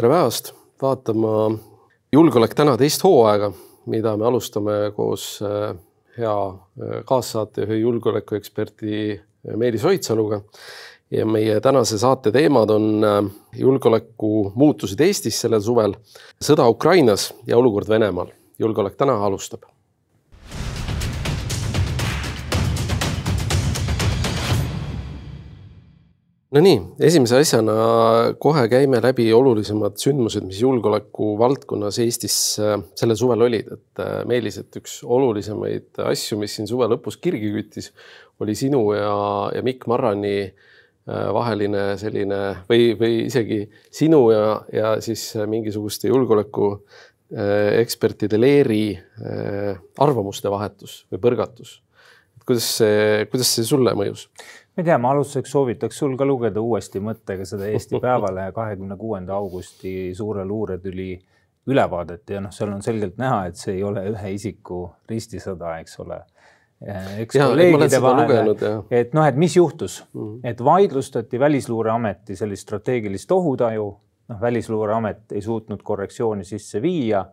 tere päevast vaatama Julgeolek täna teist hooaega, mida me alustame koos äh, hea äh, kaassaatejuhi julgeolekueksperdi äh, Meelis Oidsaluga. ja meie tänase saate teemad on julgeoleku muutused Eestis sellel suvel, sõda Ukrainas ja olukord Venemaal. julgeolek täna alustab Nonii, esimese asjana kohe käime läbi olulisemad sündmused, mis julgeoleku valdkonnas Eestis äh, sellel suvel olid, et äh, Meelis, et üks olulisemaid asju, mis siin suve lõpus kirgi küttis, oli sinu ja, ja Mikk Marrani äh, vaheline selline või, või isegi sinu ja, ja siis mingisuguste julgeoleku ekspertide leeri arvamuste vahetus või põrgatus. kuidas see, kuidas see sulle mõjus? Ma ei tea, ma alustuseks soovitaks sul ka lugeda uuesti mõttega seda Eesti Päevalehe kahekümne kuuenda augusti suure luuretüli ülevaadet ja noh, seal on selgelt näha, et see ei ole ühe isiku ristisõda, eks ole. eks ja, kolleegide vahel, et noh, et mis juhtus mm, -hmm. et vaidlustati Välisluureameti sellist strateegilist ohutaju, noh, Välisluureamet ei suutnud korrektsiooni sisse viia.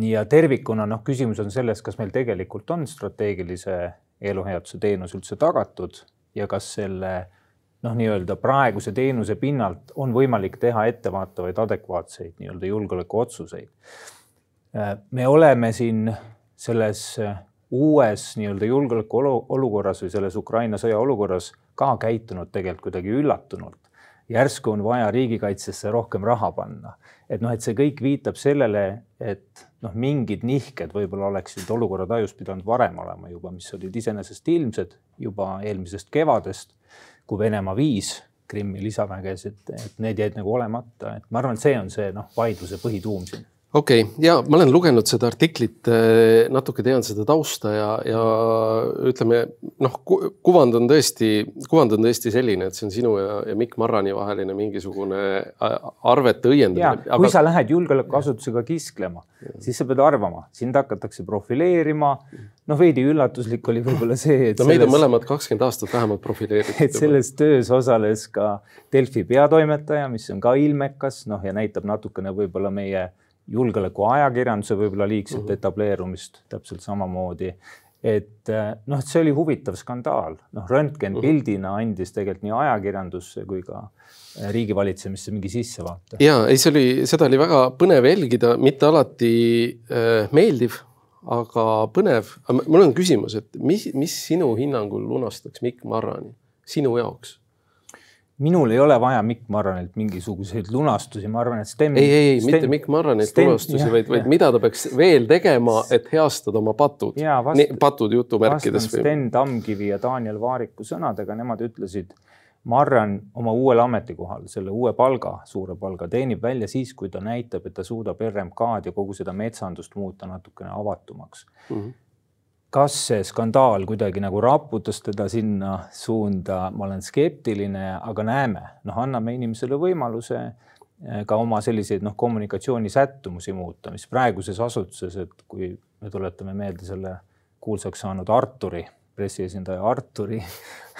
ja tervikuna noh, küsimus on selles, kas meil tegelikult on strateegilise eluhäiatuse teenus üldse tagatud ja kas selle noh, nii-öelda praeguse teenuse pinnalt on võimalik teha ettevaatavaid, adekvaatseid nii-öelda julgeolekuotsuseid. me oleme siin selles uues nii-öelda julgeoleku olukorras või selles Ukraina sõja olukorras ka käitunud tegelikult kuidagi üllatunult. Järsku on vaja riigikaitsesse rohkem raha panna, et noh, et see kõik viitab sellele, et noh, mingid nihked võib-olla oleksid olukorra tajus pidanud varem olema juba, mis olid iseenesest ilmsed juba eelmisest kevadest, kui Venemaa viis Krimmi lisavägesid, et need jäid nagu olemata, et ma arvan, et see on see noh, vaidluse põhituum siin okei okay. ja ma olen lugenud seda artiklit, eh, natuke tean seda tausta ja, ja ütleme noh, kuvand on tõesti, kuvand on tõesti selline, et see on sinu ja, ja Mikk Marrani vaheline mingisugune arvete õiendamine. Aga... kui sa lähed julgeolekuasutusega kisklema, siis sa pead arvama, sind hakatakse profileerima. noh, veidi üllatuslik oli võib-olla see, et. no meid selles... on mõlemad kakskümmend aastat vähemalt profileeritud. et selles töös osales ka Delfi peatoimetaja, mis on ka ilmekas, noh ja näitab natukene võib-olla meie julgeolekuajakirjanduse võib-olla liigset mm -hmm. etableerumist täpselt samamoodi. et eh, noh, et see oli huvitav skandaal, noh, röntgenpildina mhm. andis tegelikult nii ajakirjandusse kui ka eh, riigivalitsemisse mingi sissevaate. ja ei, see oli, seda oli väga põnev jälgida, mitte alati äh, meeldiv, aga põnev. mul on küsimus, et mis, mis sinu hinnangul lunastaks Mikk Marrani sinu jaoks? Minul ei ole vaja Mikk Marranilt mingisuguseid lunastusi, ma arvan, et Sten. ei, ei, mitte Mikk Marranilt lunastusi, vaid, vaid mida ta peaks veel tegema, et heastada oma patud. patud jutumärkides. Sten Tamkivi ja Daniel Vaariku sõnadega, nemad ütlesid, Marran oma uuel ametikohal, selle uue palga, suure palga teenib välja siis, kui ta näitab, et ta suudab RMK-d ja kogu seda metsandust muuta natukene avatumaks mm. -hmm kas see skandaal kuidagi nagu raputas teda sinna suunda, ma olen skeptiline, aga näeme, noh, anname inimesele võimaluse eh, ka oma selliseid noh, kommunikatsioonisättumusi muuta, mis praeguses asutuses, et kui me tuletame meelde selle kuulsaks saanud Arturi, pressiesindaja Arturi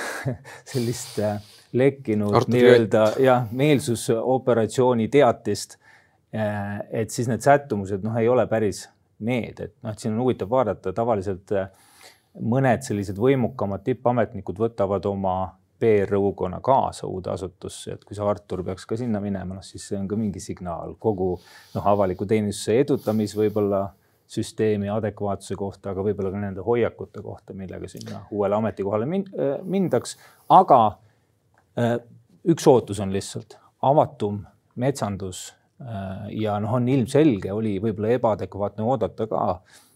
sellist eh, lekkinud nii-öelda jah, meelsusoperatsiooni teatist. Eh, et siis need sättumused noh, ei ole päris need, et noh, et siin on huvitav vaadata, tavaliselt äh, mõned sellised võimukamad tippametnikud võtavad oma PR-õukonna kaasa uude asutusse, et kui see Artur peaks ka sinna minema, noh siis see on ka mingi signaal kogu noh, avaliku teenistuse edutamis võib-olla süsteemi adekvaatsuse kohta, aga võib-olla ka nende hoiakute kohta, millega sinna uuele ametikohale äh, mindaks. aga äh, üks ootus on lihtsalt avatum metsandus ja noh, on ilmselge, oli võib-olla ebaadekvaatne oodata ka,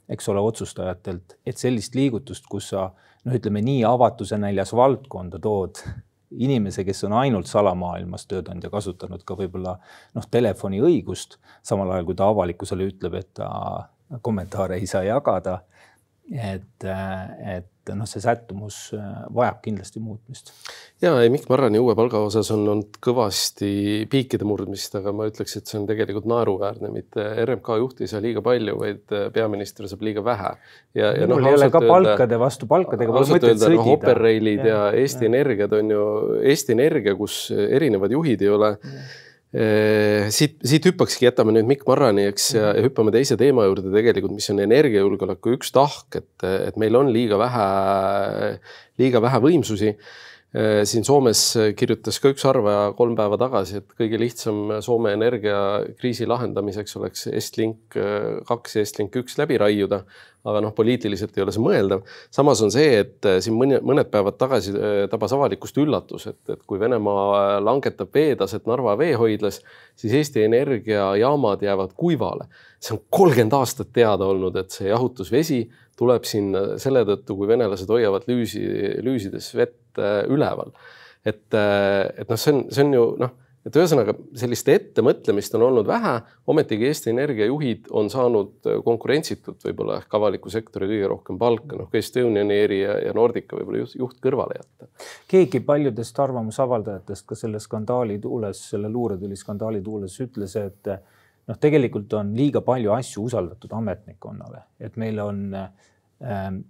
eks ole, otsustajatelt, et sellist liigutust, kus sa noh, ütleme nii avatuse näljas valdkonda tood inimese, kes on ainult salamaailmas töötanud ja kasutanud ka võib-olla noh, telefoniõigust, samal ajal kui ta avalikkusele ütleb, et ta kommentaare ei saa jagada. et, et et noh, see sättumus äh, vajab kindlasti muutmist. ja ei, Mikk Marrani uue palga osas on olnud kõvasti piikide murdmist, aga ma ütleks, et see on tegelikult naeruväärne, mitte RMK juht ei saa liiga palju, vaid äh, peaminister saab liiga vähe. ja, ja noh, ei ole ka palkade vastu, palkadega pole mõtet sõdida. noh, Operailid ja, ja Eesti ja. Energiad on ju Eesti Energia, kus erinevad juhid ei ole ja siit, siit hüppakski, jätame nüüd Mikk Marrani, eks, ja hüppame teise teema juurde tegelikult, mis on energiajulgeoleku üks tahk, et, et meil on liiga vähe, liiga vähe võimsusi. Äh, siin Soomes kirjutas ka üks arvaja kolm päeva tagasi, et kõige lihtsam Soome energiakriisi lahendamiseks oleks Estlink äh, kaks ja Estlink üks läbi raiuda. aga noh, poliitiliselt ei ole see mõeldav. samas on see, et äh, siin mõni, mõned päevad tagasi tabas avalikkust üllatus, et, et kui Venemaa langetab veetaset Narva veehoidlas, siis Eesti energiajaamad jäävad kuivale. see on kolmkümmend aastat teada olnud, et see jahutusvesi tuleb sinna selle tõttu, kui venelased hoiavad lüüsi, lüüsides vett Äh, üleval. et, äh, et noh, see on, see on ju noh, et ühesõnaga sellist ettemõtlemist on olnud vähe, ometigi Eesti Energia juhid on saanud äh, konkurentsitult võib-olla ehk avaliku sektori kõige rohkem palka, noh, Estoniani eri ja, ja Nordica võib-olla juht, juht kõrvale jätta. keegi paljudest arvamusavaldajatest ka selle skandaali tuules, selle luuretüli skandaali tuules ütles, et noh, tegelikult on liiga palju asju usaldatud ametnikkonnale, et meil on äh,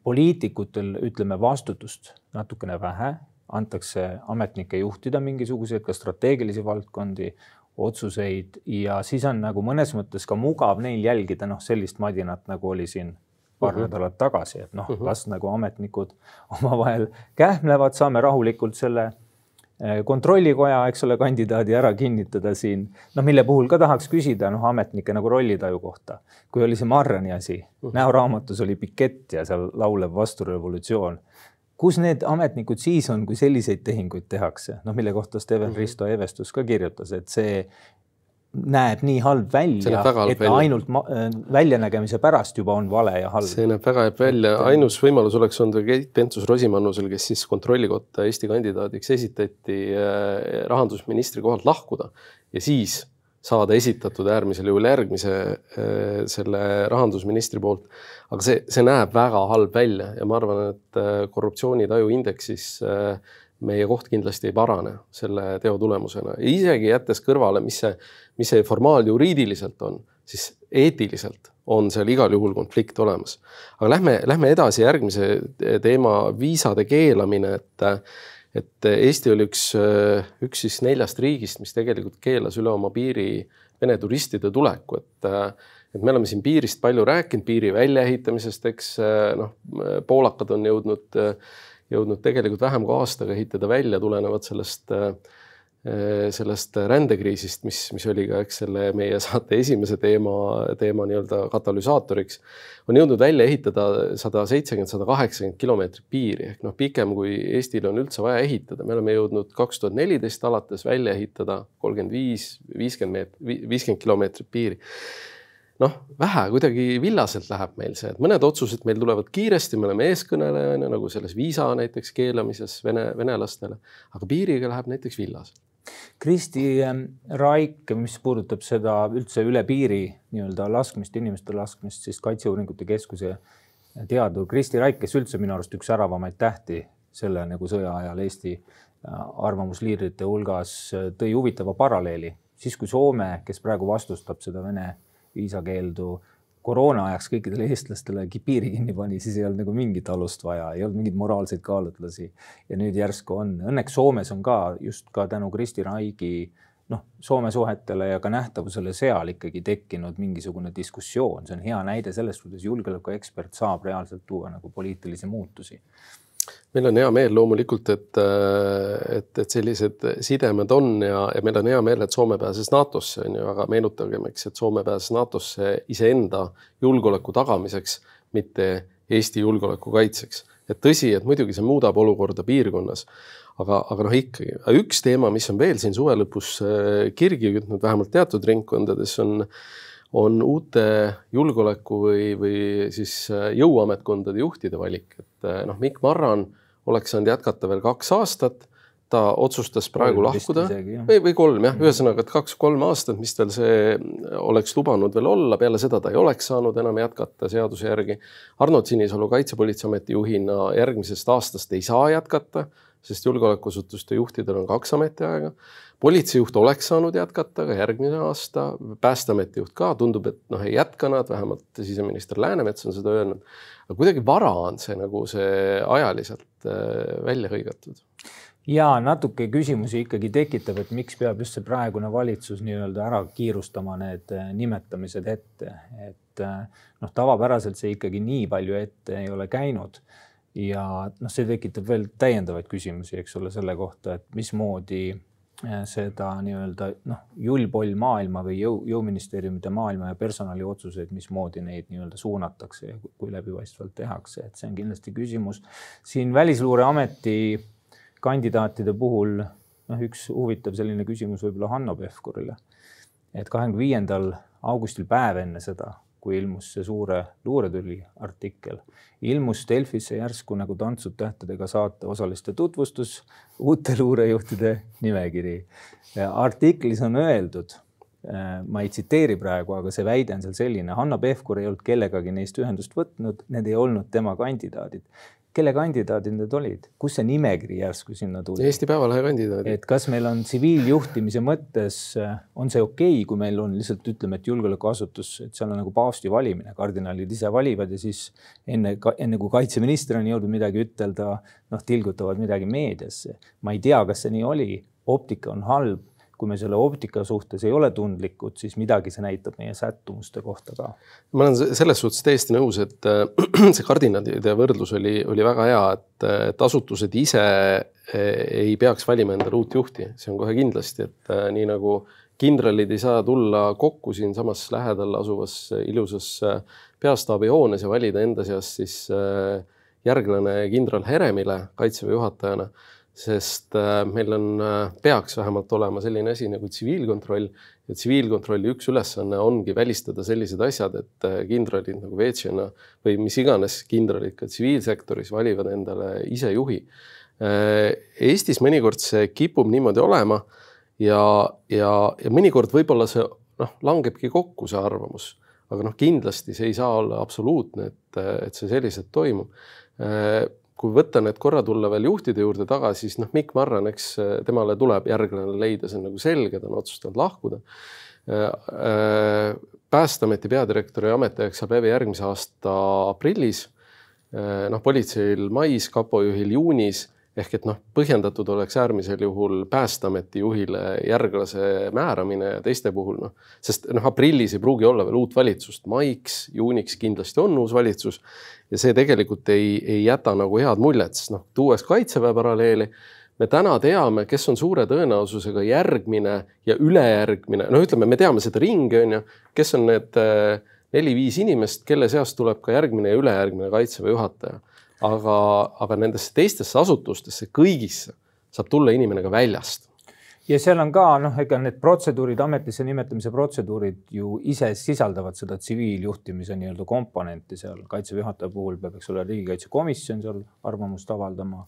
poliitikutel ütleme vastutust natukene vähe, antakse ametnike juhtida mingisuguseid ka strateegilisi valdkondi, otsuseid ja siis on nagu mõnes mõttes ka mugav neil jälgida noh, sellist madinat, nagu oli siin paar -huh. nädalat tagasi, et noh -huh. las nagu ametnikud omavahel kähmlevad, saame rahulikult selle kontrollikoja, eks ole, kandidaadi ära kinnitada siin, noh, mille puhul ka tahaks küsida noh, ametnike nagu rollitaju kohta. kui oli see Marrani asi, mhm. näoraamatus oli pikett ja seal laulev vasturevolutsioon. kus need ametnikud siis on, kui selliseid tehinguid tehakse, noh, mille kohta Steven mhm. Risto Evestus ka kirjutas, et see näeb nii halb välja, et välja. ainult äh, väljanägemise pärast juba on vale ja halb. see näeb väga halb välja, ainus võimalus oleks olnud Keit Pentus-Rosimannusel, kes siis kontrollikotta Eesti kandidaadiks esitati äh, rahandusministri kohalt lahkuda ja siis saada esitatud äärmisel juhul järgmise äh, selle rahandusministri poolt. aga see, see näeb väga halb välja ja ma arvan, et korruptsioonitaju indeksis meie koht kindlasti ei parane selle teo tulemusena, isegi jättes kõrvale, mis see, mis see formaaljuriidiliselt on, siis eetiliselt on seal igal juhul konflikt olemas. aga lähme, lähme edasi järgmise teema, viisade keelamine, et et Eesti oli üks, üks siis neljast riigist, mis tegelikult keelas üle oma piiri Vene turistide tuleku, et et me oleme siin piirist palju rääkinud, piiri väljaehitamisest, eks noh, poolakad on jõudnud äh, jõudnud tegelikult vähem kui aastaga ehitada välja tulenevalt sellest, äh, sellest rändekriisist, mis, mis oli ka, eks selle meie saate esimese teema, teema nii-öelda katalüsaatoriks, on jõudnud välja ehitada sada seitsekümmend, sada kaheksakümmend kilomeetrit piiri ehk noh, pikem kui Eestil on üldse vaja ehitada. me oleme jõudnud kaks tuhat neliteist alates välja ehitada kolmkümmend viis, viiskümmend meetrit, viiskümmend kilomeetrit piiri noh, vähe kuidagi villaselt läheb meil see, et mõned otsused meil tulevad kiiresti, me oleme eeskõnelejana nagu selles viisa näiteks keelamises vene, venelastele, aga piiriga läheb näiteks villaselt. Kristi ähm, Raik, mis puudutab seda üldse üle piiri nii-öelda laskmist, inimeste laskmist, siis Kaitseuuringute Keskuse teadur Kristi Raik, kes üldse minu arust üks säravamaid tähti selle nagu sõja ajal Eesti äh, arvamusliidrite hulgas, äh, tõi huvitava paralleeli. siis kui Soome, kes praegu vastustab seda Vene viisakeeldu koroona ajaks kõikidele eestlastele piiri kinni pani, siis ei olnud nagu mingit alust vaja, ei olnud mingeid moraalseid kaalutlusi. ja nüüd järsku on, õnneks Soomes on ka just ka tänu Kristi Raigi noh, Soome suhetele ja ka nähtavusele seal ikkagi tekkinud mingisugune diskussioon, see on hea näide sellest, kuidas julgeolekuekspert saab reaalselt tuua nagu poliitilisi muutusi meil on hea meel loomulikult, et, et, et sellised sidemed on ja, ja meil on hea meel, et Soome pääses NATO-sse on ju, aga meenutagem, eks, et Soome pääses NATO-sse iseenda julgeoleku tagamiseks, mitte Eesti julgeoleku kaitseks. et tõsi, et muidugi see muudab olukorda piirkonnas, aga, aga noh, ikkagi üks teema, mis on veel siin suve lõpus äh, kirgi kütnud, vähemalt teatud ringkondades on on uute julgeoleku või, või siis äh, jõuametkondade juhtide valik, et äh, noh, Mikk Marran oleks saanud jätkata veel kaks aastat, ta otsustas praegu kolm lahkuda. isegi, või, või kolm jah, ühesõnaga, et kaks-kolm aastat, mis tal see oleks lubanud veel olla, peale seda ta ei oleks saanud enam jätkata seaduse järgi. Arnold Sinisalu Kaitsepolitseiameti juhina järgmisest aastast ei saa jätkata, sest julgeolekuasutuste juhtidel on kaks ametiaega politseijuht oleks saanud jätkata ka järgmine aasta, Päästeameti juht ka, tundub, et noh, ei jätka nad, vähemalt siseminister Läänemets on seda öelnud. aga kuidagi vara on see nagu see ajaliselt äh, välja hõigatud. ja natuke küsimusi ikkagi tekitab, et miks peab just see praegune valitsus nii-öelda ära kiirustama need äh, nimetamised ette, et äh, noh, tavapäraselt see ikkagi nii palju ette ei ole käinud. ja noh, see tekitab veel täiendavaid küsimusi, eks ole, selle kohta, et mismoodi seda nii-öelda noh, jullpoll maailma või jõu, jõuministeeriumide maailma ja personaliotsuseid, mismoodi neid nii-öelda suunatakse ja kui läbipaistvalt tehakse, et see on kindlasti küsimus. siin Välisluureameti kandidaatide puhul noh, üks huvitav selline küsimus võib-olla Hanno Pevkurile. et kahekümne viiendal augustil, päev enne seda, kui ilmus see suure luuretüli artikkel, ilmus Delfisse järsku nagu Tantsud tähtedega saate osaliste tutvustus, uute luurejuhtide nimekiri. artiklis on öeldud, ma ei tsiteeri praegu, aga see väide on seal selline, Hanno Pevkur ei olnud kellegagi neist ühendust võtnud, need ei olnud tema kandidaadid kelle kandidaadid need olid, kus see nimekiri järsku sinna tuli? Eesti Päevalehe kandidaadid. et kas meil on tsiviiljuhtimise mõttes, on see okei okay,, kui meil on lihtsalt ütleme, et julgeolekuasutus, et seal on nagu paavsti valimine, kardinalid ise valivad ja siis enne, enne kui kaitseminister on jõudnud midagi ütelda, noh, tilgutavad midagi meediasse. ma ei tea, kas see nii oli, optika on halb kui me selle optika suhtes ei ole tundlikud, siis midagi see näitab meie sättumuste kohta ka. ma olen selles suhtes täiesti nõus, et äh, see kardinalide võrdlus oli, oli väga hea, et, et asutused ise äh, ei peaks valima endale uut juhti, see on kohe kindlasti, et äh, nii nagu kindralid ei saa tulla kokku siinsamas lähedal asuvas ilusas peastaabi hoones ja valida enda seast siis järglane kindral Heremile kaitseväe juhatajana sest äh, meil on, äh, peaks vähemalt olema selline asi nagu tsiviilkontroll ja tsiviilkontrolli üks ülesanne ongi välistada sellised asjad, et äh, kindralid nagu Veetšina või mis iganes kindralid ka tsiviilsektoris valivad endale ise juhi. Eestis mõnikord see kipub niimoodi olema ja, ja, ja mõnikord võib-olla see noh, langebki kokku, see arvamus, aga noh, kindlasti see ei saa olla absoluutne, et, et see selliselt toimub kui võtta need korra tulla veel juhtide juurde tagasi, siis noh, Mikk Marran, eks äh, temale tuleb järglane leida, see on nagu selge, ta on otsustanud lahkuda. Äh, äh, päästeameti peadirektori ametiaeg saab läbi järgmise aasta aprillis. noh, politseil mais, kapo juhil juunis ehk et noh, põhjendatud oleks äärmisel juhul Päästeameti juhile järglase määramine ja teiste puhul noh, sest noh, aprillis ei pruugi olla veel uut valitsust, maiks, juuniks kindlasti on uus valitsus ja see tegelikult ei, ei jäta nagu head muljet, sest noh, tuues kaitseväe paralleeli, me täna teame, kes on suure tõenäosusega järgmine ja ülejärgmine, no ütleme, me teame seda ringi, on ju, kes on need äh, neli-viis inimest, kelle seast tuleb ka järgmine ja ülejärgmine kaitseväe juhataja. Aga, aga nendesse teistesse asutustesse kõigisse saab tulla inimene ka väljast ja seal on ka noh, ega need protseduurid, ametisse nimetamise protseduurid ju ise sisaldavad seda tsiviiljuhtimise nii-öelda komponenti seal kaitseväe juhataja puhul peab, eks ole, riigikaitsekomisjon seal arvamust avaldama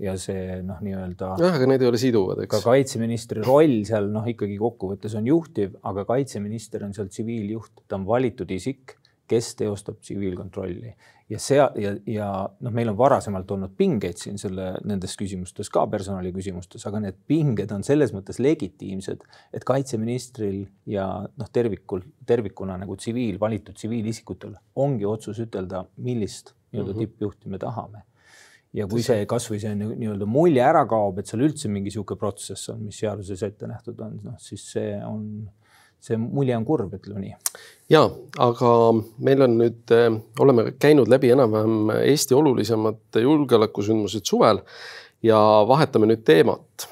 ja see noh, nii-öelda. jah, aga need ei ole siduvad, eks. ka kaitseministri roll seal noh, ikkagi kokkuvõttes on juhtiv, aga kaitseminister on seal tsiviiljuht, ta on valitud isik kes teostab tsiviilkontrolli. Ja sea ja, ja noh, meil on varasemalt olnud pingeid siin selle nendes küsimustes ka personali küsimustes, aga need pinged on selles mõttes legitiimsed, et kaitseministril ja noh, tervikul tervikuna nagu tsiviil valitud tsiviilisikutel ongi otsus ütelda, millist nii-öelda mhm. tippjuhti me tahame. Ja kui see kasvõi see nii-öelda mulje ära kaob, et seal üldse mingi niisugune protsess on, mis seaduses ette nähtud on, noh siis see on see mulje on kurb, ütleme nii. ja, aga meil on nüüd, eh, oleme käinud läbi enam-vähem Eesti olulisemad julgeolekusündmused suvel ja vahetame nüüd teemat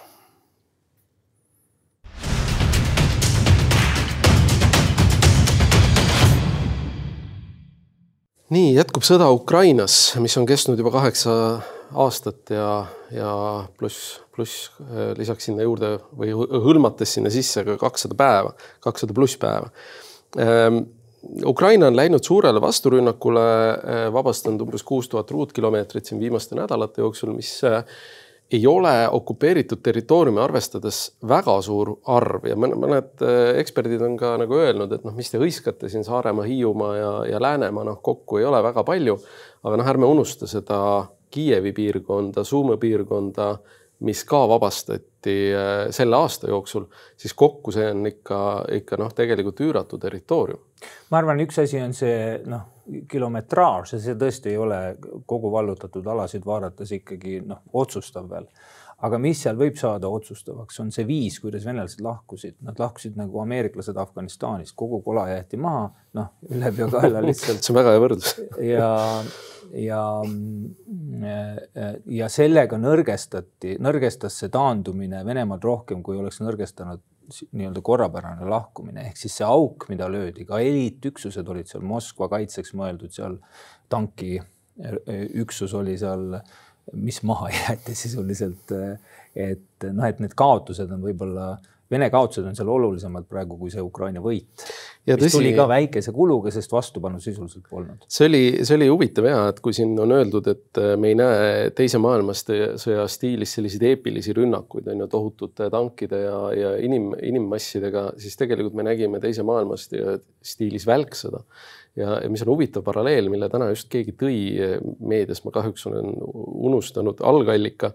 nii jätkub sõda Ukrainas, mis on kestnud juba kaheksa aastat ja, ja pluss, pluss äh, lisaks sinna juurde või hõlmates sinna sisse ka kakssada päeva, kakssada pluss päeva. Ähm, Ukraina on läinud suurele vasturünnakule, äh, vabastanud umbes kuus tuhat ruutkilomeetrit siin viimaste nädalate jooksul, mis äh, ei ole okupeeritud territooriumi arvestades väga suur arv ja mõned eksperdid on ka nagu öelnud, et noh, mis te hõiskate siin Saaremaa, Hiiumaa ja, ja Läänemaa, noh kokku ei ole väga palju. aga noh, ärme unusta seda Kiievi piirkonda, Suume piirkonda, mis ka vabastati äh, selle aasta jooksul, siis kokku see on ikka, ikka noh, tegelikult üüratu territoorium ma arvan, üks asi on see noh, kilometraaž ja see tõesti ei ole kogu vallutatud alasid vaadates ikkagi noh, otsustav veel aga mis seal võib saada otsustavaks, on see viis, kuidas venelased lahkusid, nad lahkusid nagu ameeriklased Afganistanist, kogu kola jäeti maha, noh, ülepeakaela lihtsalt. see on väga hea võrdlus. ja, ja, ja sellega nõrgestati, nõrgestas see taandumine Venemaad rohkem, kui oleks nõrgestanud nii-öelda korrapärane lahkumine ehk siis see auk, mida löödi, ka eliitüksused olid seal Moskva kaitseks mõeldud, seal tankiüksus oli seal mis maha jäeti sisuliselt. et noh, et need kaotused on võib-olla, Vene kaotused on seal olulisemad praegu kui see Ukraina võit. mis tõsi, tuli ka väikese kuluga, sest vastupanu sisuliselt polnud. see oli, see oli huvitav ja et kui siin on öeldud, et me ei näe teise maailmasõja stiilis selliseid eepilisi rünnakuid on ju tohutute tankide ja, ja inim, inimmassidega, siis tegelikult me nägime teise maailmasõja stiilis välksõda ja, ja mis on huvitav paralleel, mille täna just keegi tõi meedias, ma kahjuks olen unustanud algallika,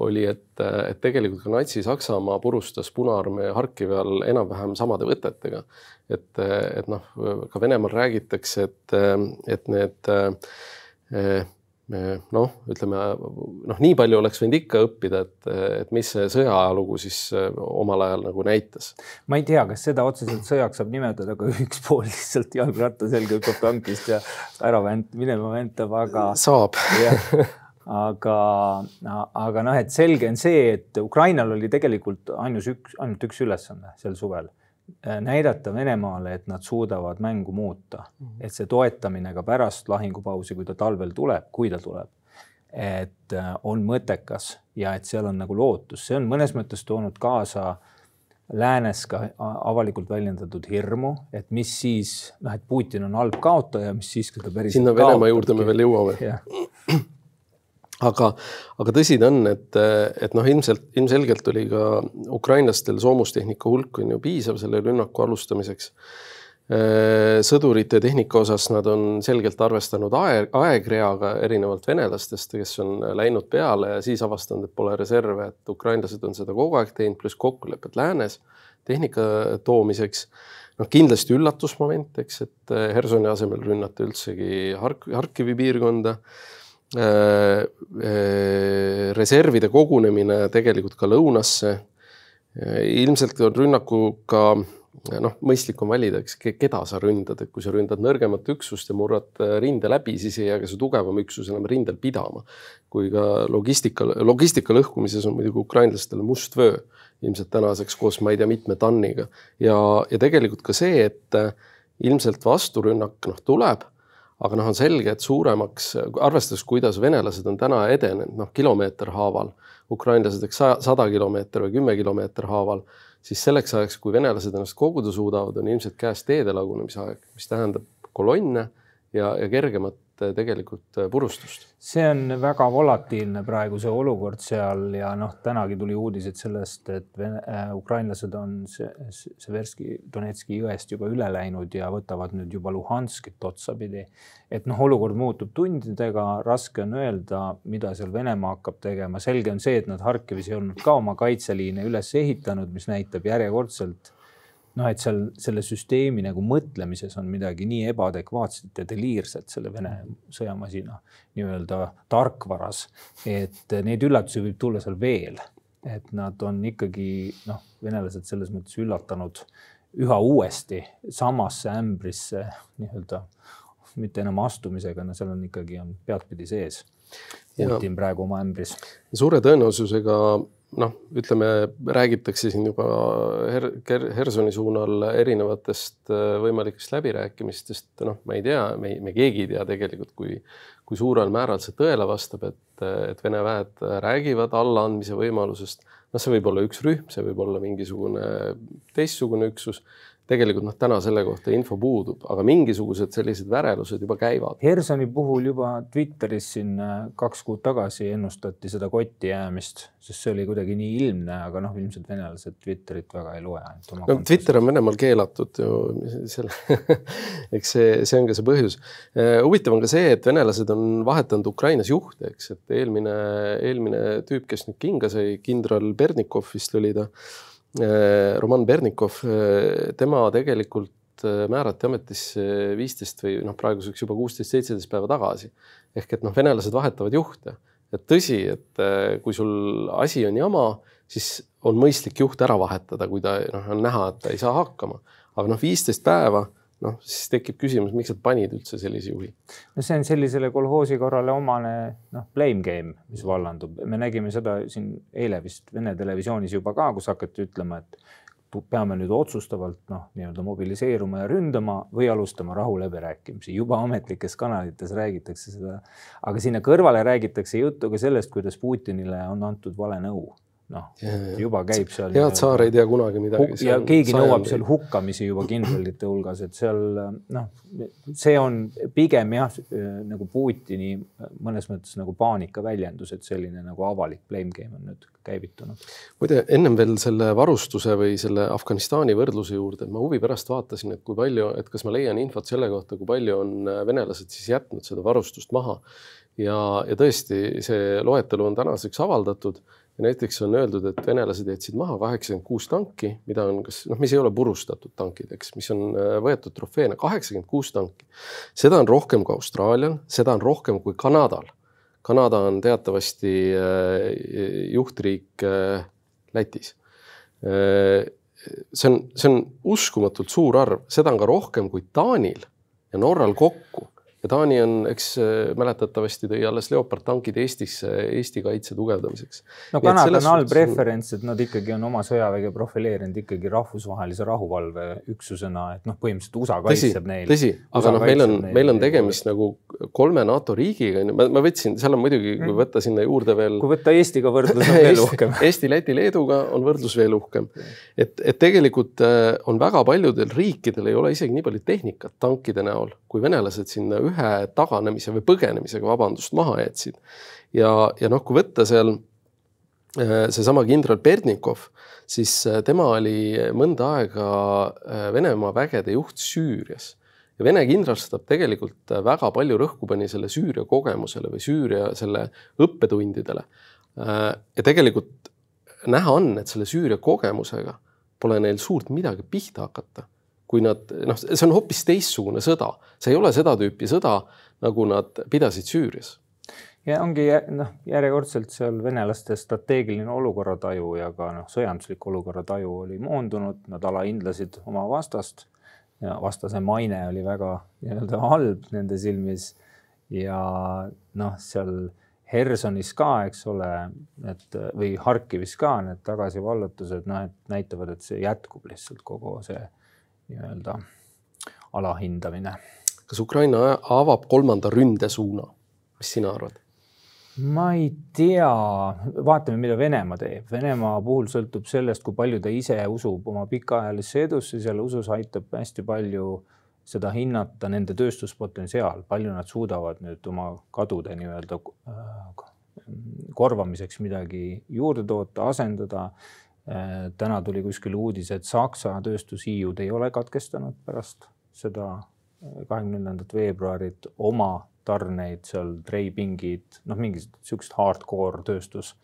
oli, et, et tegelikult ka Natsi-Saksamaa purustas Punaarmee Harkivi all enam-vähem samade võtetega. et, et noh, ka Venemaal räägitakse, et, et need noh, ütleme noh, nii palju oleks võinud ikka õppida, et, et mis see sõjaajalugu siis omal ajal nagu näitas. ma ei tea, kas seda otseselt sõjaks saab nimetada, aga üks pool lihtsalt jalgratta selga hüppab tankist ja ära vänt-, minema ventab, aga. saab aga, aga noh, et selge on see, et Ukrainal oli tegelikult ainus üks, ainult üks ülesanne sel suvel. Näidata Venemaale, et nad suudavad mängu muuta. Mm, -hmm. et see toetamine ka pärast lahingupausi, kui ta talvel tuleb, kui ta tuleb, et on mõttekas ja et seal on nagu lootus, see on mõnes mõttes toonud kaasa läänes ka avalikult väljendatud hirmu, et mis siis noh, et Putin on halb kaotaja, mis siis, kui ta päriselt. sinna Venemaa juurde me veel jõuame aga, aga tõsi ta on, et, et noh, ilmselt, ilmselgelt oli ka ukrainlastel soomustehnika hulk on ju piisav selle rünnaku alustamiseks. sõdurite tehnika osas nad on selgelt arvestanud aeg, aegreaga erinevalt venelastest, kes on läinud peale ja siis avastanud, et pole reserve, et ukrainlased on seda kogu aeg teinud, pluss kokkulepped läänes tehnika toomiseks noh, kindlasti üllatusmoment, eks, et Hersoni asemel rünnati üldsegi Hark-, Harkivi piirkonda Äh, äh, reservide kogunemine tegelikult ka lõunasse. Äh, ilmselt on rünnakuga noh, mõistlik on valida, eks, keda sa ründad, et kui sa ründad nõrgemat üksust ja murrad rinde läbi, siis ei jää ka see tugevam üksus enam rindel pidama. kui ka logistika, logistika lõhkumises on muidugi ukrainlastele must vöö ilmselt tänaseks koos ma ei tea mitme TAN-iga ja, ja tegelikult ka see, et ilmselt vasturünnak noh, tuleb aga noh, on selge, et suuremaks, arvestades, kuidas venelased on täna edenenud, noh, kilomeeter haaval, ukrainlased eks sada kilomeeter või kümme kilomeeter haaval, siis selleks ajaks, kui venelased ennast koguda suudavad, on ilmselt käes teede lagunemise aeg, mis tähendab kolonne ja, ja kergemat tegelikult eh, purustust. see on väga volatiilne praegu see olukord seal ja noh, tänagi tuli uudised sellest, et Vene, äh, ukrainlased on Severski, Donetski jõest juba üle läinud ja võtavad nüüd juba Luhanskit otsapidi. et noh, olukord muutub tundidega, raske on öelda, mida seal Venemaa hakkab tegema, selge on see, et nad Harkivis ei olnud ka oma kaitseliine üles ehitanud, mis näitab järjekordselt noh, et seal selle süsteemi nagu mõtlemises on midagi nii ebaadekvaatset ja deliirset selle Vene sõjamasina nii-öelda tarkvaras, et neid üllatusi võib tulla seal veel. et nad on ikkagi noh, venelased selles mõttes üllatanud üha uuesti samasse ämbrisse nii-öelda mitte enam astumisega, no seal on ikkagi on peadpidi sees. Putin praegu oma ämbris. suure tõenäosusega noh, ütleme, räägitakse siin juba Her-, Hersoni suunal erinevatest äh, võimalikest läbirääkimistest, noh, ma ei tea, me, me keegi ei tea tegelikult, kui, kui suurel määral see tõele vastab, et, et Vene väed räägivad allaandmise võimalusest. noh, see võib olla üks rühm, see võib olla mingisugune teistsugune üksus tegelikult noh, täna selle kohta info puudub, aga mingisugused sellised värelused juba käivad. Hersoni puhul juba Twitteris siin äh, kaks kuud tagasi ennustati seda kotti jäämist, sest see oli kuidagi nii ilmne, aga noh, ilmselt venelased Twitterit väga ei loe. no Twitter on Venemaal keelatud ju selle eks see, see on ka see põhjus. Äh, huvitav on ka see, et venelased on vahetanud Ukrainas juhte, eks, et eelmine, eelmine tüüp, kes nüüd kinga sai, kindral Bernikov vist oli ta Roman Bernikov, äh, tema tegelikult äh, määrati ametisse viisteist või noh, praeguseks juba kuusteist, seitseteist päeva tagasi. ehk et noh, venelased vahetavad juhte, et tõsi, et äh, kui sul asi on jama, siis on mõistlik juht ära vahetada, kui ta noh, on näha, et ta ei saa hakkama. aga noh, viisteist päeva noh, siis tekib küsimus, miks nad panid üldse sellise juhi? no see on sellisele kolhoosi korrale omane noh, blame game, mis vallandub, me nägime seda siin eile vist Vene televisioonis juba ka, kus hakati ütlema, et peame nüüd otsustavalt noh, nii-öelda mobiliseeruma ja ründama või alustama rahuläbirääkimisi. juba ametlikes kanalites räägitakse seda, aga sinna kõrvale räägitakse juttu ka sellest, kuidas Putinile on antud vale nõu noh, juba käib seal. head saar ei tea kunagi midagi. ja keegi nõuab seal hukkamisi juba kindralite hulgas, et seal noh, see on pigem jah, nagu Putini mõnes mõttes nagu paanika väljendus, et selline nagu avalik blame game on nüüd käivitunud. muide, ennem veel selle varustuse või selle Afganistani võrdluse juurde, ma huvi pärast vaatasin, et kui palju, et kas ma leian infot selle kohta, kui palju on venelased siis jätnud seda varustust maha ja, ja tõesti, see loetelu on tänaseks avaldatud ja näiteks on öeldud, et venelased jätsid maha kaheksakümmend kuus tanki, mida on kas noh, mis ei ole purustatud tankid, eks, mis on äh, võetud trofeena, kaheksakümmend kuus tanki. seda on rohkem kui Austraalial, seda on rohkem kui Kanadal. Kanada on teatavasti äh, juhtriik äh, Lätis. see on, see on uskumatult suur arv, seda on ka rohkem kui Taanil ja Norral kokku ja Taani on, eks äh, mäletatavasti tõi alles Leopard tankid Eestisse Eesti kaitse tugevdamiseks. no Kanada on halb referents, et nad ikkagi on oma sõjaväge profileerinud ikkagi rahvusvahelise rahuvalveüksusena, et noh, põhimõtteliselt USA kaitseb neil. tõsi, aga noh, meil on, meil on tegemist nagu kolme NATO riigiga, onju, ma, ma võtsin, seal on muidugi, kui mm. võtta sinna juurde veel. kui võtta Eestiga võrdlus, on veel uhkem Eesti, Läti, Leeduga on võrdlus veel uhkem. et, et tegelikult äh, on väga paljudel riikidel ei ole isegi nii palju tehnikat tankide näol, kui venelased sinna ühe taganemise või põgenemisega, vabandust, maha jätsid. ja, ja noh, kui võtta seal äh, seesama kindral Berdnikov, siis äh, tema oli mõnda aega Venemaa vägede juht Süürias ja Vene kindralstab tegelikult väga palju rõhku pani selle Süüria kogemusele või Süüria selle õppetundidele. ja tegelikult näha on, et selle Süüria kogemusega pole neil suurt midagi pihta hakata kui nad noh, see on hoopis teistsugune sõda, see ei ole seda tüüpi sõda, nagu nad pidasid Süürias. ja ongi noh, järjekordselt seal venelaste strateegiline olukorrataju ja ka noh, sõjanduslik olukorrataju oli moondunud, nad alahindlesid oma vastast ja vastase maine oli väga nii-öelda halb nende silmis ja noh, seal Hersonis ka, eks ole, et või Harkivis ka need tagasivallutused, noh, et näitavad, et see jätkub lihtsalt kogu see nii-öelda alahindamine. kas Ukraina avab kolmanda ründesuuna, mis sina arvad? Ma ei tea, vaatame, mida Venemaa teeb. Venemaa puhul sõltub sellest, kui palju ta ise usub oma pikaajalisse edusse, selle usus aitab hästi palju seda hinnata nende tööstuspotentsiaal, palju nad suudavad nüüd oma kadude nii-öelda äh, korvamiseks midagi juurde toota, asendada. Äh, täna tuli kuskil uudis, et Saksa tööstushiiud ei ole katkestanud pärast seda äh, kahekümne neljandat veebruarit oma tarneid seal, treipingid, noh, mingit niisugust hardcore tööstus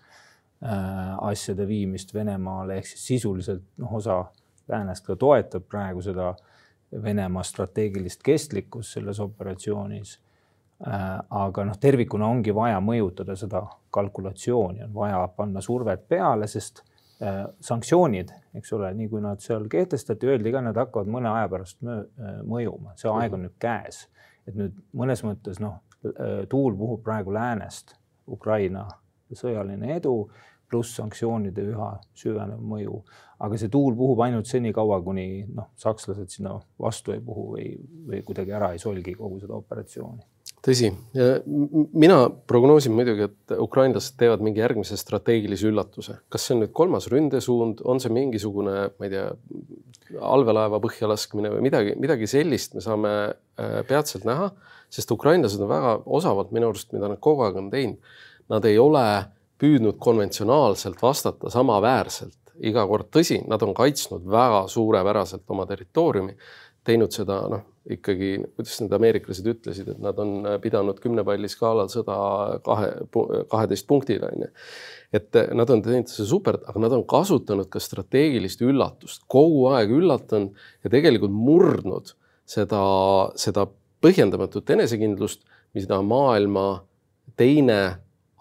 äh, asjade viimist Venemaale ehk siis sisuliselt noh, osa läänest ka toetab praegu seda Venemaa strateegilist kestlikkust selles operatsioonis äh,. aga noh, tervikuna ongi vaja mõjutada seda kalkulatsiooni, on vaja panna survet peale, sest Äh, sanktsioonid, eks ole, nii kui nad seal kehtestati, öeldi ka, nad hakkavad mõne aja pärast äh, mõjuma, see aeg on nüüd käes. Et nüüd mõnes mõttes noh, äh, tuul puhub praegu läänest, Ukraina sõjaline edu pluss sanktsioonide üha süvenev mõju. aga see tuul puhub ainult senikaua, kuni noh, sakslased sinna vastu ei puhu või, või kuidagi ära ei solgi kogu seda operatsiooni. Tõsi, mina prognoosin muidugi, et ukrainlased teevad mingi järgmise strateegilise üllatuse, kas see on nüüd kolmas ründesuund, on see mingisugune, ma ei tea, allveelaeva põhja laskmine või midagi, midagi sellist me saame äh, peatselt näha, sest ukrainlased on väga osavalt minu arust, mida nad kogu aeg on teinud. Nad ei ole püüdnud konventsionaalselt vastata samaväärselt iga kord, tõsi, nad on kaitsnud väga suurepäraselt oma territooriumi teinud seda noh, ikkagi, kuidas need ameeriklased ütlesid, et nad on pidanud kümne palli skaalal sõda kahe, kaheteist punktile on ju. et nad on teinud seda super, aga nad on kasutanud ka strateegilist üllatust, kogu aeg üllatanud ja tegelikult murdnud seda, seda põhjendamatut enesekindlust, mida maailma teine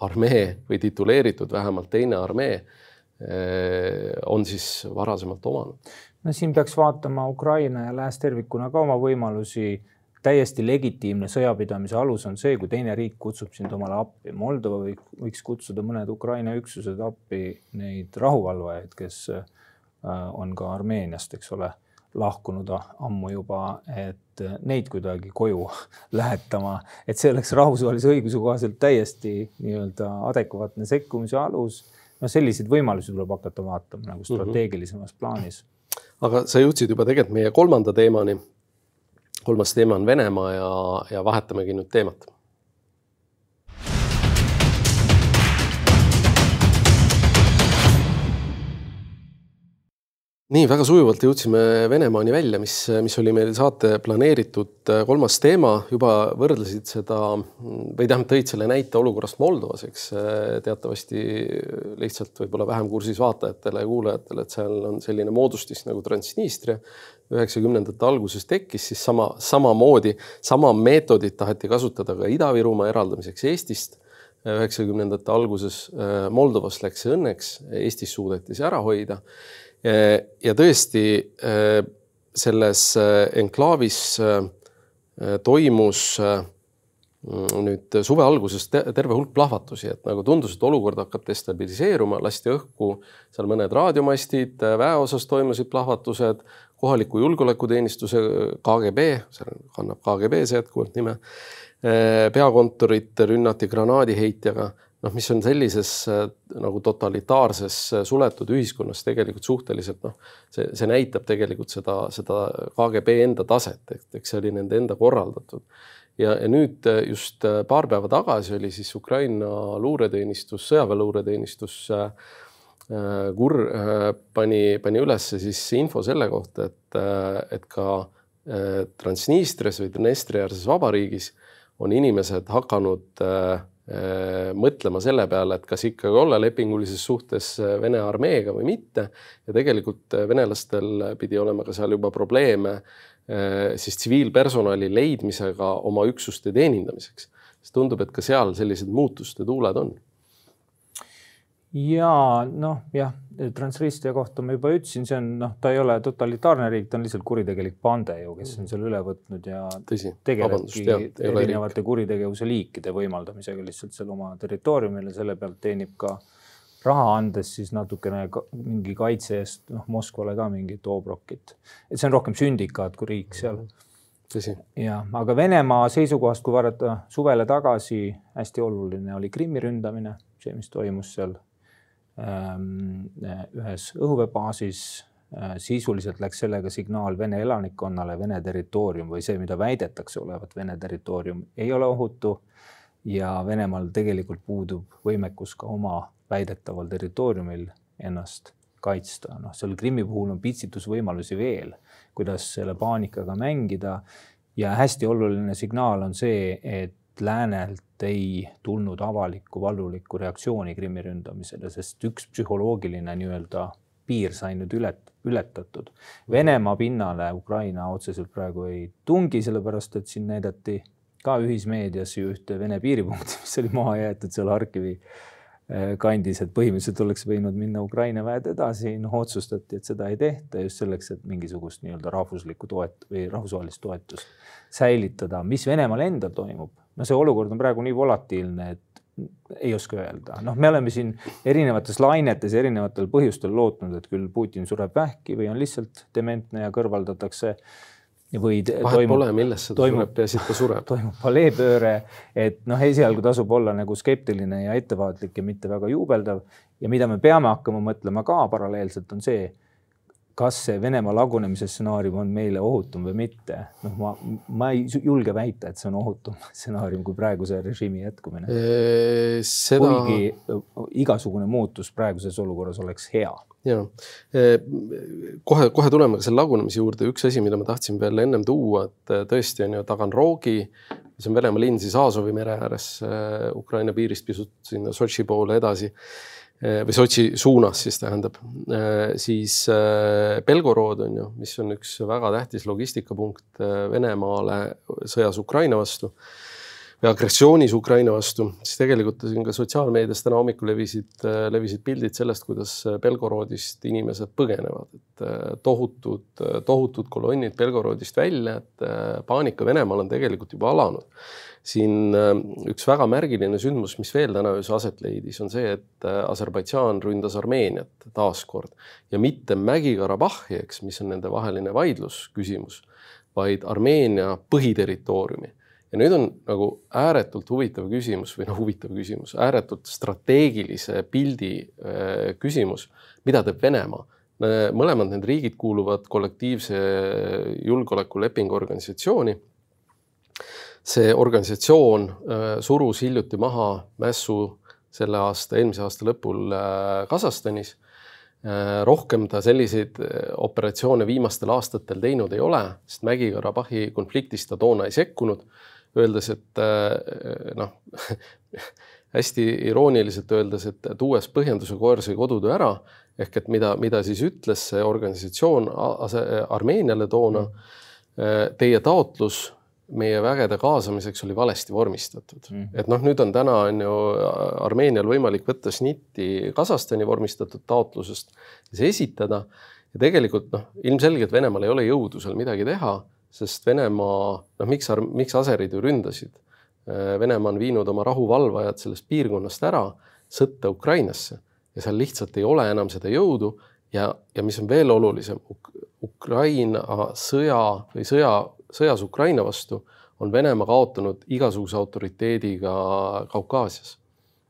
armee või tituleeritud vähemalt teine armee eh, on siis varasemalt omanud. No siin peaks vaatama Ukraina ja lääs tervikuna ka oma võimalusi. täiesti legitiimne sõjapidamise alus on see, kui teine riik kutsub sind omale appi. Moldova võiks kutsuda mõned Ukraina üksused appi neid rahuvalvajaid, kes äh, on ka Armeeniast, eks ole lahkunud ammu juba, et neid kuidagi koju lähetama, et see oleks rahvusvahelise õiguse kohaselt täiesti nii-öelda adekvaatne sekkumise alus. no selliseid võimalusi tuleb hakata vaatama nagu mhm. strateegilisemas plaanis. Aga sa jõudsid juba tegelikult meie kolmanda teemani. kolmas teema on Venemaa ja, ja vahetamegi nüüd teemat nii väga sujuvalt jõudsime Venemaani välja, mis, mis oli meil saate planeeritud äh, kolmas teema, juba võrdlesid seda või tähendab, tõid selle näite olukorrast Moldovas, eks äh, teatavasti lihtsalt võib-olla vähem kursis vaatajatele ja kuulajatele, et seal on selline moodustis nagu Transnistria. üheksakümnendate alguses tekkis, siis sama, samamoodi, sama meetodit taheti kasutada ka Ida-Virumaa eraldamiseks Eestist. üheksakümnendate alguses äh, Moldovas läks see õnneks, Eestis suudeti see ära hoida ja tõesti äh, selles äh, enklaavis äh, toimus nüüd suve alguses terve hulk plahvatusi, et nagu tundus, et olukord hakkab destabiliseeruma, lasti õhku seal mõned raadiomastid, väeosas toimusid plahvatused, kohaliku julgeolekuteenistuse KGB, seal kannab KGB see jätkuvalt nime, peakontorit rünnati granaadiheitjaga noh, mis on sellises äh, nagu totalitaarses äh, suletud ühiskonnas tegelikult suhteliselt noh, see, see näitab tegelikult seda, seda KGB enda taset, et eks see oli nende enda korraldatud. ja, ja nüüd äh, just paar päeva tagasi oli siis Ukraina luureteenistus, sõjaväeluureteenistus äh, kur äh, pani, pani üles siis info selle kohta, et, et ka äh, Transnistrias või Dnestriaarses vabariigis on inimesed hakanud Äh, mõtlema selle peale, et kas ikkagi olla lepingulises suhtes äh, Vene armeega või mitte. ja tegelikult äh, venelastel pidi olema ka seal juba probleeme siis tsiviilpersonali leidmisega oma üksuste teenindamiseks. sest tundub, et ka seal sellised muutuste tuuled on ja noh, jah, Transnistria kohta ma juba ütlesin, see on noh, ta ei ole totalitaarne riik, ta on lihtsalt kuritegelik pande ju, kes on selle üle võtnud ja Tõsi, tegelebki erinevate kuritegevuse liikide võimaldamisega lihtsalt seal oma territooriumil ja selle pealt teenib ka raha andes siis natukene ka, mingi kaitse eest noh, Moskvale ka mingit Obrokit. et see on rohkem sündikaat kui riik seal. tõsi. ja, aga Venemaa seisukohast, kui vaadata suvele tagasi, hästi oluline oli Krimmi ründamine, see, mis toimus seal ühes õhuveebaasis. Äh, sisuliselt läks sellega signaal Vene elanikkonnale, Vene territoorium või see, mida väidetakse olevat Vene territoorium, ei ole ohutu. ja Venemaal tegelikult puudub võimekus ka oma väidetaval territooriumil ennast kaitsta. noh, seal Krimmi puhul on pitsitusvõimalusi veel, kuidas selle paanikaga mängida. ja hästi oluline signaal on see, et läänelt ei tulnud avalikku valulikku reaktsiooni Krimmi ründamisele, sest üks psühholoogiline nii-öelda piir sai nüüd ület-, ületatud. Venemaa pinnale Ukraina otseselt praegu ei tungi, sellepärast et siin näidati ka ühismeedias ju ühte Vene piiripunkti, mis oli maha jäetud seal Harkivi äh, kandis, et põhimõtteliselt oleks võinud minna Ukraina väed edasi, noh otsustati, et seda ei tehta just selleks, et mingisugust nii-öelda rahvuslikku toet- või rahvusvahelist toetust säilitada, mis Venemaal endal toimub no see olukord on praegu nii volatiilne, et ei oska öelda, noh, me oleme siin erinevates lainetes erinevatel põhjustel lootnud, et küll Putin sureb vähki või on lihtsalt dementne ja kõrvaldatakse või vahet pole, millest see toimub, peaasi, et ta sureb. toimub paleepööre, et noh, esialgu tasub olla nagu skeptiline ja ettevaatlik ja mitte väga juubeldav ja mida me peame hakkama mõtlema ka paralleelselt, on see, kas see Venemaa lagunemise stsenaarium on meile ohutum või mitte, noh, ma, ma ei julge väita, et see on ohutum stsenaarium kui praeguse režiimi jätkumine. Seda... kuigi igasugune muutus praeguses olukorras oleks hea. ja kohe, kohe tuleme selle lagunemise juurde. üks asi, mida ma tahtsin veel ennem tuua, et tõesti on ju Taganrogi, see on Venemaa linn siis Aasovi mere ääres Ukraina piirist pisut sinna Sotši poole edasi või Sotši suunas siis tähendab, eh, siis eh, Belgorod on ju, mis on üks väga tähtis logistikapunkt Venemaale sõjas Ukraina vastu või agressioonis Ukraina vastu, siis tegelikult siin ka sotsiaalmeedias täna hommikul levisid, levisid pildid sellest, kuidas Belgorodist inimesed põgenevad, et tohutud, tohutud kolonnid Belgorodist välja, et paanika Venemaal on tegelikult juba alanud. Siin äh, üks väga märgiline sündmus, mis veel täna öösel aset leidis, on see, et äh, Aserbaidžaan ründas Armeeniat taaskord. Ja mitte Mägi-Karabahhi, eks, mis on nende vaheline vaidlusküsimus, vaid Armeenia põhiterritooriumi. Ja nüüd on nagu ääretult huvitav küsimus või noh, huvitav küsimus, ääretult strateegilise pildi äh, küsimus, mida teeb Venemaa. Mõlemad need riigid kuuluvad kollektiivse julgeolekulepingu organisatsiooni. See organisatsioon äh, surus hiljuti maha mässu selle aasta, eelmise aasta lõpul äh, Kasahstanis. Rohkem ta selliseid operatsioone viimastel aastatel teinud ei ole, sest Mägi-Karabahhi konfliktis ta toona ei sekkunud, öeldes, et noh hästi irooniliselt öeldes, et tuues põhjenduse koer sai kodutöö ära ehk et mida, mida siis ütles see organisatsioon Armeeniale toona. Teie taotlus meie vägede kaasamiseks oli valesti vormistatud mm. -hmm. et noh, nüüd on täna on ju Armeenial võimalik võtta snitti Kasahstani vormistatud taotlusest see esitada. ja tegelikult noh, ilmselgelt Venemaal ei ole jõudu seal midagi teha, sest Venemaa, noh, miks, miks aserid ju ründasid? Äh, Venemaa on viinud oma rahuvalvajad sellest piirkonnast ära sõtta Ukrainasse ja seal lihtsalt ei ole enam seda jõudu ja, ja mis on veel olulisem Uk, Ukraina sõja või sõja sõjas Ukraina vastu on Venemaa kaotanud igasuguse autoriteediga Kaukaasias.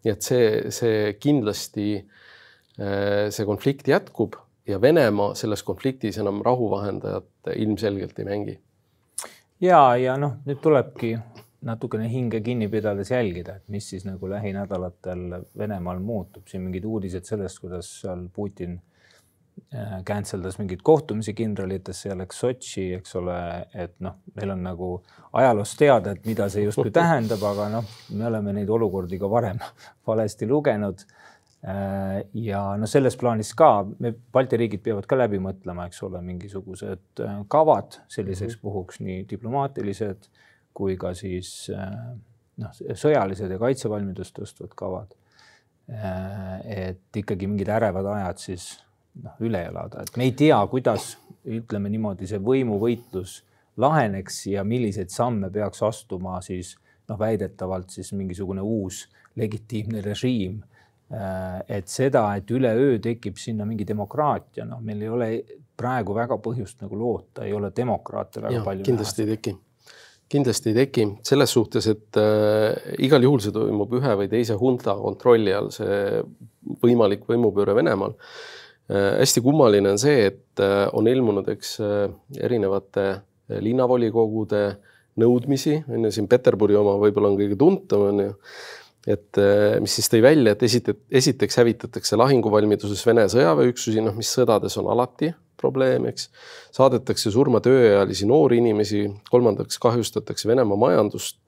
nii et see, see kindlasti, äh, see konflikt jätkub ja Venemaa selles konfliktis enam rahuvahendajat ilmselgelt ei mängi. Ja, ja noh, nüüd tulebki natukene hinge kinni pidades jälgida, et mis siis nagu lähinädalatel Venemaal muutub, siin mingid uudised sellest, kuidas seal Putin Äh, cancel das mingeid kohtumisi kindralitesse ja läks Sotši, eks ole, et noh, meil on nagu ajaloost teada, et mida see justkui tähendab, aga noh, me oleme neid olukordi ka varem valesti lugenud. Äh, ja no selles plaanis ka me Balti riigid peavad ka läbi mõtlema, eks ole, mingisugused äh, kavad selliseks -hmm. puhuks, nii diplomaatilised kui ka siis noh, sõjalised ja kaitsevalmidust tõstvad kavad. et ikkagi mingid ärevad ajad siis noh, üle elada, et me ei tea, kuidas ütleme niimoodi, see võimuvõitlus laheneks ja milliseid samme peaks astuma siis noh, väidetavalt siis mingisugune uus legitiimne režiim. Äh, et seda, et üleöö tekib sinna mingi demokraatia, noh, meil ei ole praegu väga põhjust nagu loota, ei ole demokraate väga ja, palju. kindlasti näha. ei teki kindlasti ei teki selles suhtes, et äh, igal juhul see toimub ühe või teise hunta kontrolli all, see võimalik võimupööre Venemaal Äh, hästi kummaline on see, et äh, on ilmunud, eks äh, erinevate linnavolikogude nõudmisi, on ju, siin Peterburi oma võib-olla on kõige tuntum, on ju. Et mis siis tõi välja, et esite-, esiteks hävitatakse lahinguvalmiduses Vene sõjaväeüksusi, noh, mis sõdades on alati probleem, eks. saadetakse surma tööealisi noori inimesi, kolmandaks kahjustatakse Venemaa majandust.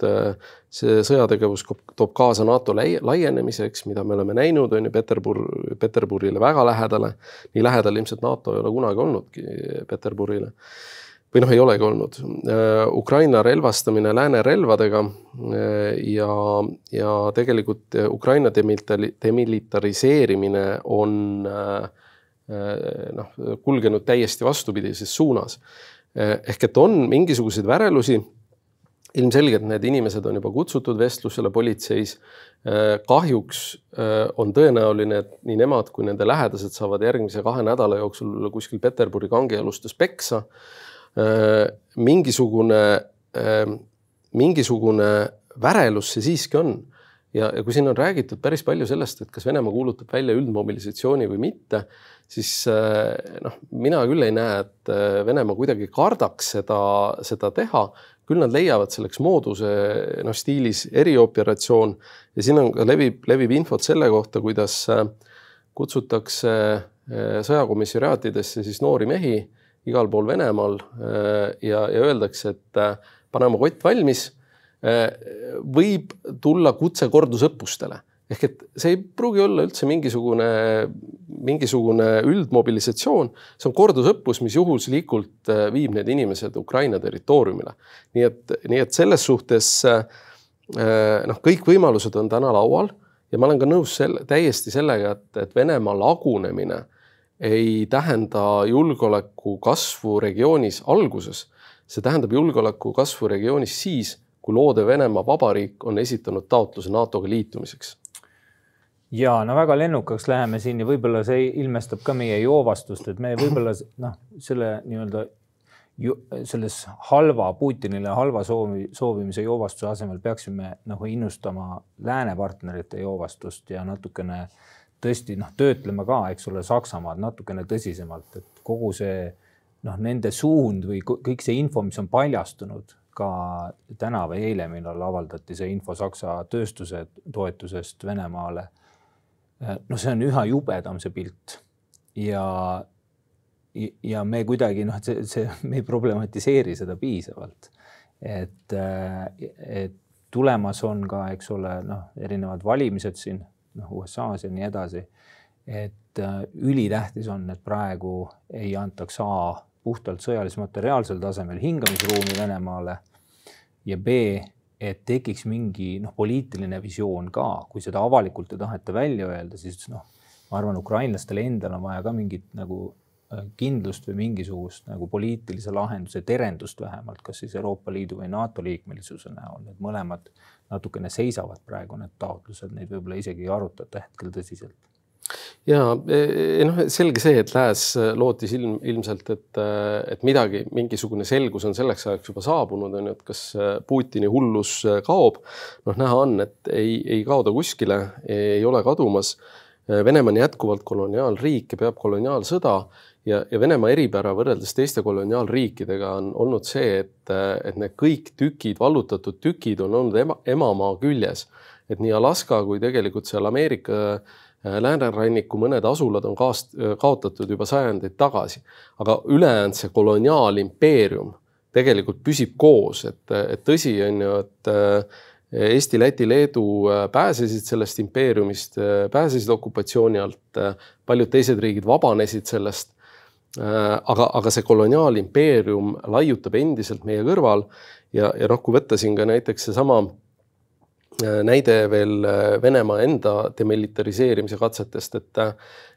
see sõjategevus toob kaasa NATO laienemise, eks, mida me oleme näinud, on ju, Peterbur-, Peterburile väga lähedale. nii lähedal ilmselt NATO ei ole kunagi olnudki Peterburile või noh, ei olegi olnud. Ukraina relvastamine lääne relvadega ja, ja tegelikult Ukraina demilitariseerimine on äh, Äh, noh, kulgenud täiesti vastupidises suunas. Äh, ehk et on mingisuguseid värelusi. ilmselgelt need inimesed on juba kutsutud vestlusele politseis. Äh, kahjuks on tõenäoline, et nii nemad kui nende lähedased saavad järgmise kahe nädala jooksul kuskil Peterburi kangealustes peksa. Mingisugune, mingisugune värelus see siiski on. Ja, ja kui siin on räägitud päris palju sellest, et kas Venemaa kuulutab välja üldmobilisatsiooni või mitte, siis noh, mina küll ei näe, et Venemaa kuidagi kardaks seda, seda teha. Küll nad leiavad selleks mooduse noh, stiilis erioperatsioon. Ja siin on ka levib, levib infot selle kohta, kuidas kutsutakse sõjakomissariaatidesse siis noori mehi igal pool Venemaal ja, ja öeldakse, et pane oma kott valmis võib tulla kutse kordusõppustele ehk et see ei pruugi olla üldse mingisugune, mingisugune üldmobilisatsioon, see on kordusõppus, mis juhuslikult äh, viib need inimesed Ukraina territooriumile. nii et, nii et selles suhtes äh, noh, kõik võimalused on täna laual ja ma olen ka nõus selle, täiesti sellega, et, et Venemaa lagunemine ei tähenda julgeoleku kasvu regioonis alguses, see tähendab julgeoleku kasvu regioonis siis, kui loodev Venemaa Vabariik on esitanud taotluse NATO-ga liitumiseks. Ja no väga lennukaks läheme siin ja võib-olla see ilmestab ka meie joovastust, et me võib-olla noh, selle nii-öelda selles halva Putinile halva soovi, soovimise joovastuse asemel peaksime nagu innustama lääne partnerite joovastust ja natukene tõesti noh, töötlema ka, eks ole, Saksamaad natukene tõsisemalt, et kogu see noh, nende suund või kõik see info, mis on paljastunud ka täna või eile, millal avaldati see info Saksa tööstuse toetusest Venemaale no see on üha jubedam, see pilt ja, ja me kuidagi noh, see, see, me ei problematiseeri seda piisavalt. et, et tulemas on ka, eks ole, noh, erinevad valimised siin noh, USA-s ja nii edasi. et äh, ülitähtis on, et praegu ei antaks A puhtalt sõjalis-materiaalsel tasemel hingamisruumi Venemaale ja B et tekiks mingi noh, poliitiline visioon ka, kui seda avalikult ei taheta välja öelda, siis noh, ma arvan, ukrainlastel endal on vaja ka mingit nagu kindlust või mingisugust nagu poliitilise lahenduse terendust vähemalt, kas siis Euroopa Liidu või NATO liikmelisuse näol, need mõlemad natukene seisavad praegu need taotlused, neid võib-olla isegi ei arutata hetkel tõsiselt ja e, e, noh, selge see, et Lääs lootis ilm, ilmselt, et, et midagi, mingisugune selgus on selleks ajaks juba saabunud, on ju, et kas Putini hullus kaob. noh, näha on, et ei, ei kao ta kuskile, ei ole kadumas. Venemaa on jätkuvalt koloniaalriik ja peab koloniaalsõda ja, ja Venemaa eripära võrreldes teiste koloniaalriikidega on olnud see, et, et need kõik tükid, vallutatud tükid on olnud ema, emamaa küljes. et nii Alaska kui tegelikult seal Ameerika äh, Äh, lääneranniku mõned asulad on kaast-, äh, kaotatud juba sajandeid tagasi, aga ülejäänud see koloniaalimpeerium tegelikult püsib koos, et, et tõsi on ju, et äh, Eesti, Läti, Leedu pääsesid sellest impeeriumist, pääsesid okupatsiooni alt, paljud teised riigid vabanesid sellest. Aga, aga see koloniaalimpeerium laiutab endiselt meie kõrval ja, ja noh, kui võtta siin ka näiteks seesama Äh, näide veel äh, Venemaa enda demilitariseerimise katsetest, et äh,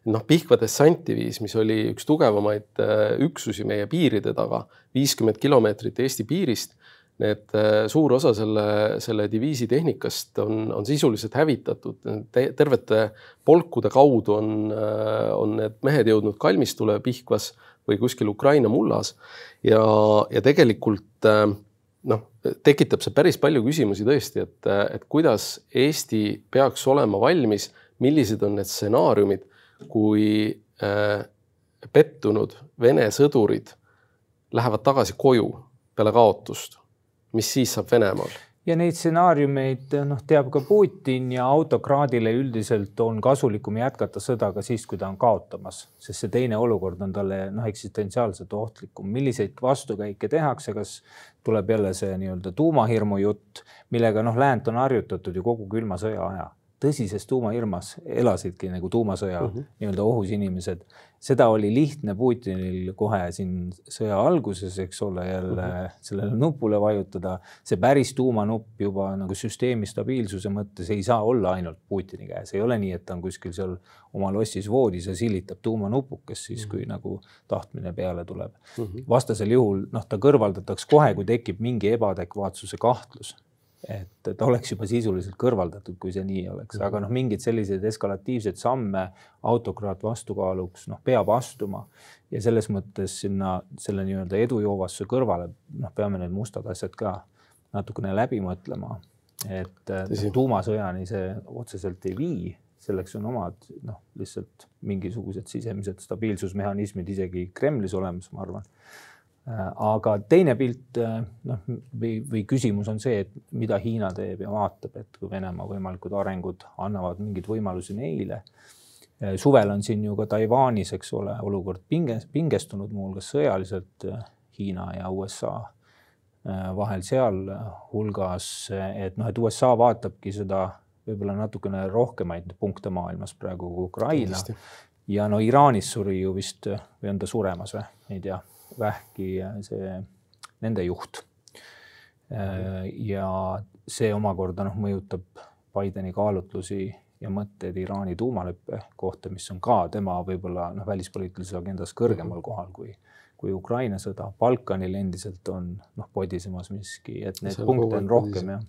noh, Pihkva dessantiviis, mis oli üks tugevamaid üksusi meie piiride taga, viiskümmend kilomeetrit Eesti piirist. Need suur osa selle, selle diviisi tehnikast on, on sisuliselt hävitatud Te,, tervete polkude kaudu on, on need mehed jõudnud kalmistule Pihkvas või kuskil Ukraina mullas ja, ja tegelikult noh, tekitab see päris palju küsimusi tõesti, et, et kuidas Eesti peaks olema valmis, millised on need stsenaariumid, kui äh, pettunud Vene sõdurid lähevad tagasi koju peale kaotust. Mis siis saab Venemaal? ja neid stsenaariumeid noh, teab ka Putin ja autokraadile üldiselt on kasulikum jätkata sõda ka siis, kui ta on kaotamas, sest see teine olukord on talle noh, eksistentsiaalselt ohtlikum. milliseid vastukäike tehakse, kas tuleb jälle see nii-öelda tuumahirmu jutt, millega noh, läänt on harjutatud ju kogu külma sõja aja tõsises tuumahirmas elasidki nagu tuumasõja mhm. -huh. nii-öelda ohus inimesed. Seda oli lihtne Putinil kohe siin sõja alguses, eks ole, jälle mhm. sellele nupule vajutada. see päris tuumanupp juba nagu süsteemi stabiilsuse mõttes ei saa olla ainult Putini käes, ei ole nii, et ta on kuskil seal oma lossis voodis ja silitab tuumanupukest siis, kui mhm. nagu tahtmine peale tuleb. -huh. vastasel juhul noh, ta kõrvaldatakse kohe, kui tekib mingi ebaadekvaatsuse kahtlus et ta oleks juba sisuliselt kõrvaldatud, kui see nii oleks, aga mhm. noh, mingeid selliseid eskalatiivseid samme autokraat vastukaaluks noh, peab astuma ja selles mõttes sinna selle nii-öelda edujoovasse kõrvale noh, peame need mustad asjad ka natukene läbi mõtlema. et Tõsi. tuumasõjani see otseselt ei vii, selleks on omad noh, lihtsalt mingisugused sisemised stabiilsusmehhanismid isegi Kremlis olemas, ma arvan aga teine pilt, äh, noh, või, või küsimus on see, et mida Hiina teeb ja vaatab, et kui Venemaa võimalikud arengud annavad mingeid võimalusi neile. Äh, suvel on siin ju ka Taiwanis, eks ole, olukord pinges, pingestunud muuhulgas sõjaliselt Hiina ja USA vahel sealhulgas, et noh, et USA vaatabki seda võib-olla natukene rohkemaid punkte maailmas praegu kui Ukraina. ja no Iraanis suri ju vist või on ta suremas või, ei tea vähki see nende juht. ja see omakorda noh, mõjutab Bideni kaalutlusi ja mõtteid Iraani tuumaleppe kohta, mis on ka tema võib-olla noh, välispoliitilises agendas kõrgemal kohal kui, kui Ukraina sõda. Balkanil endiselt on noh, podisemas miski, et neid punkte on rohkem jah.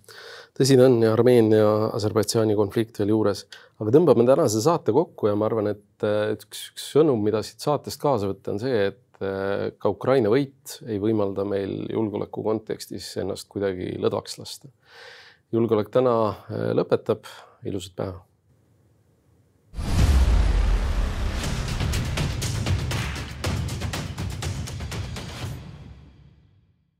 tõsi ta on ja Armeenia, Aserbaidžaani konflikt veel juures, aga tõmbame tänase saate kokku ja ma arvan, et üks, üks sõnum, mida siit saatest kaasa võtta, on see, et ka Ukraina võit ei võimalda meil julgeoleku kontekstis ennast kuidagi lõdvaks lasta. julgeolek täna lõpetab, ilusat päeva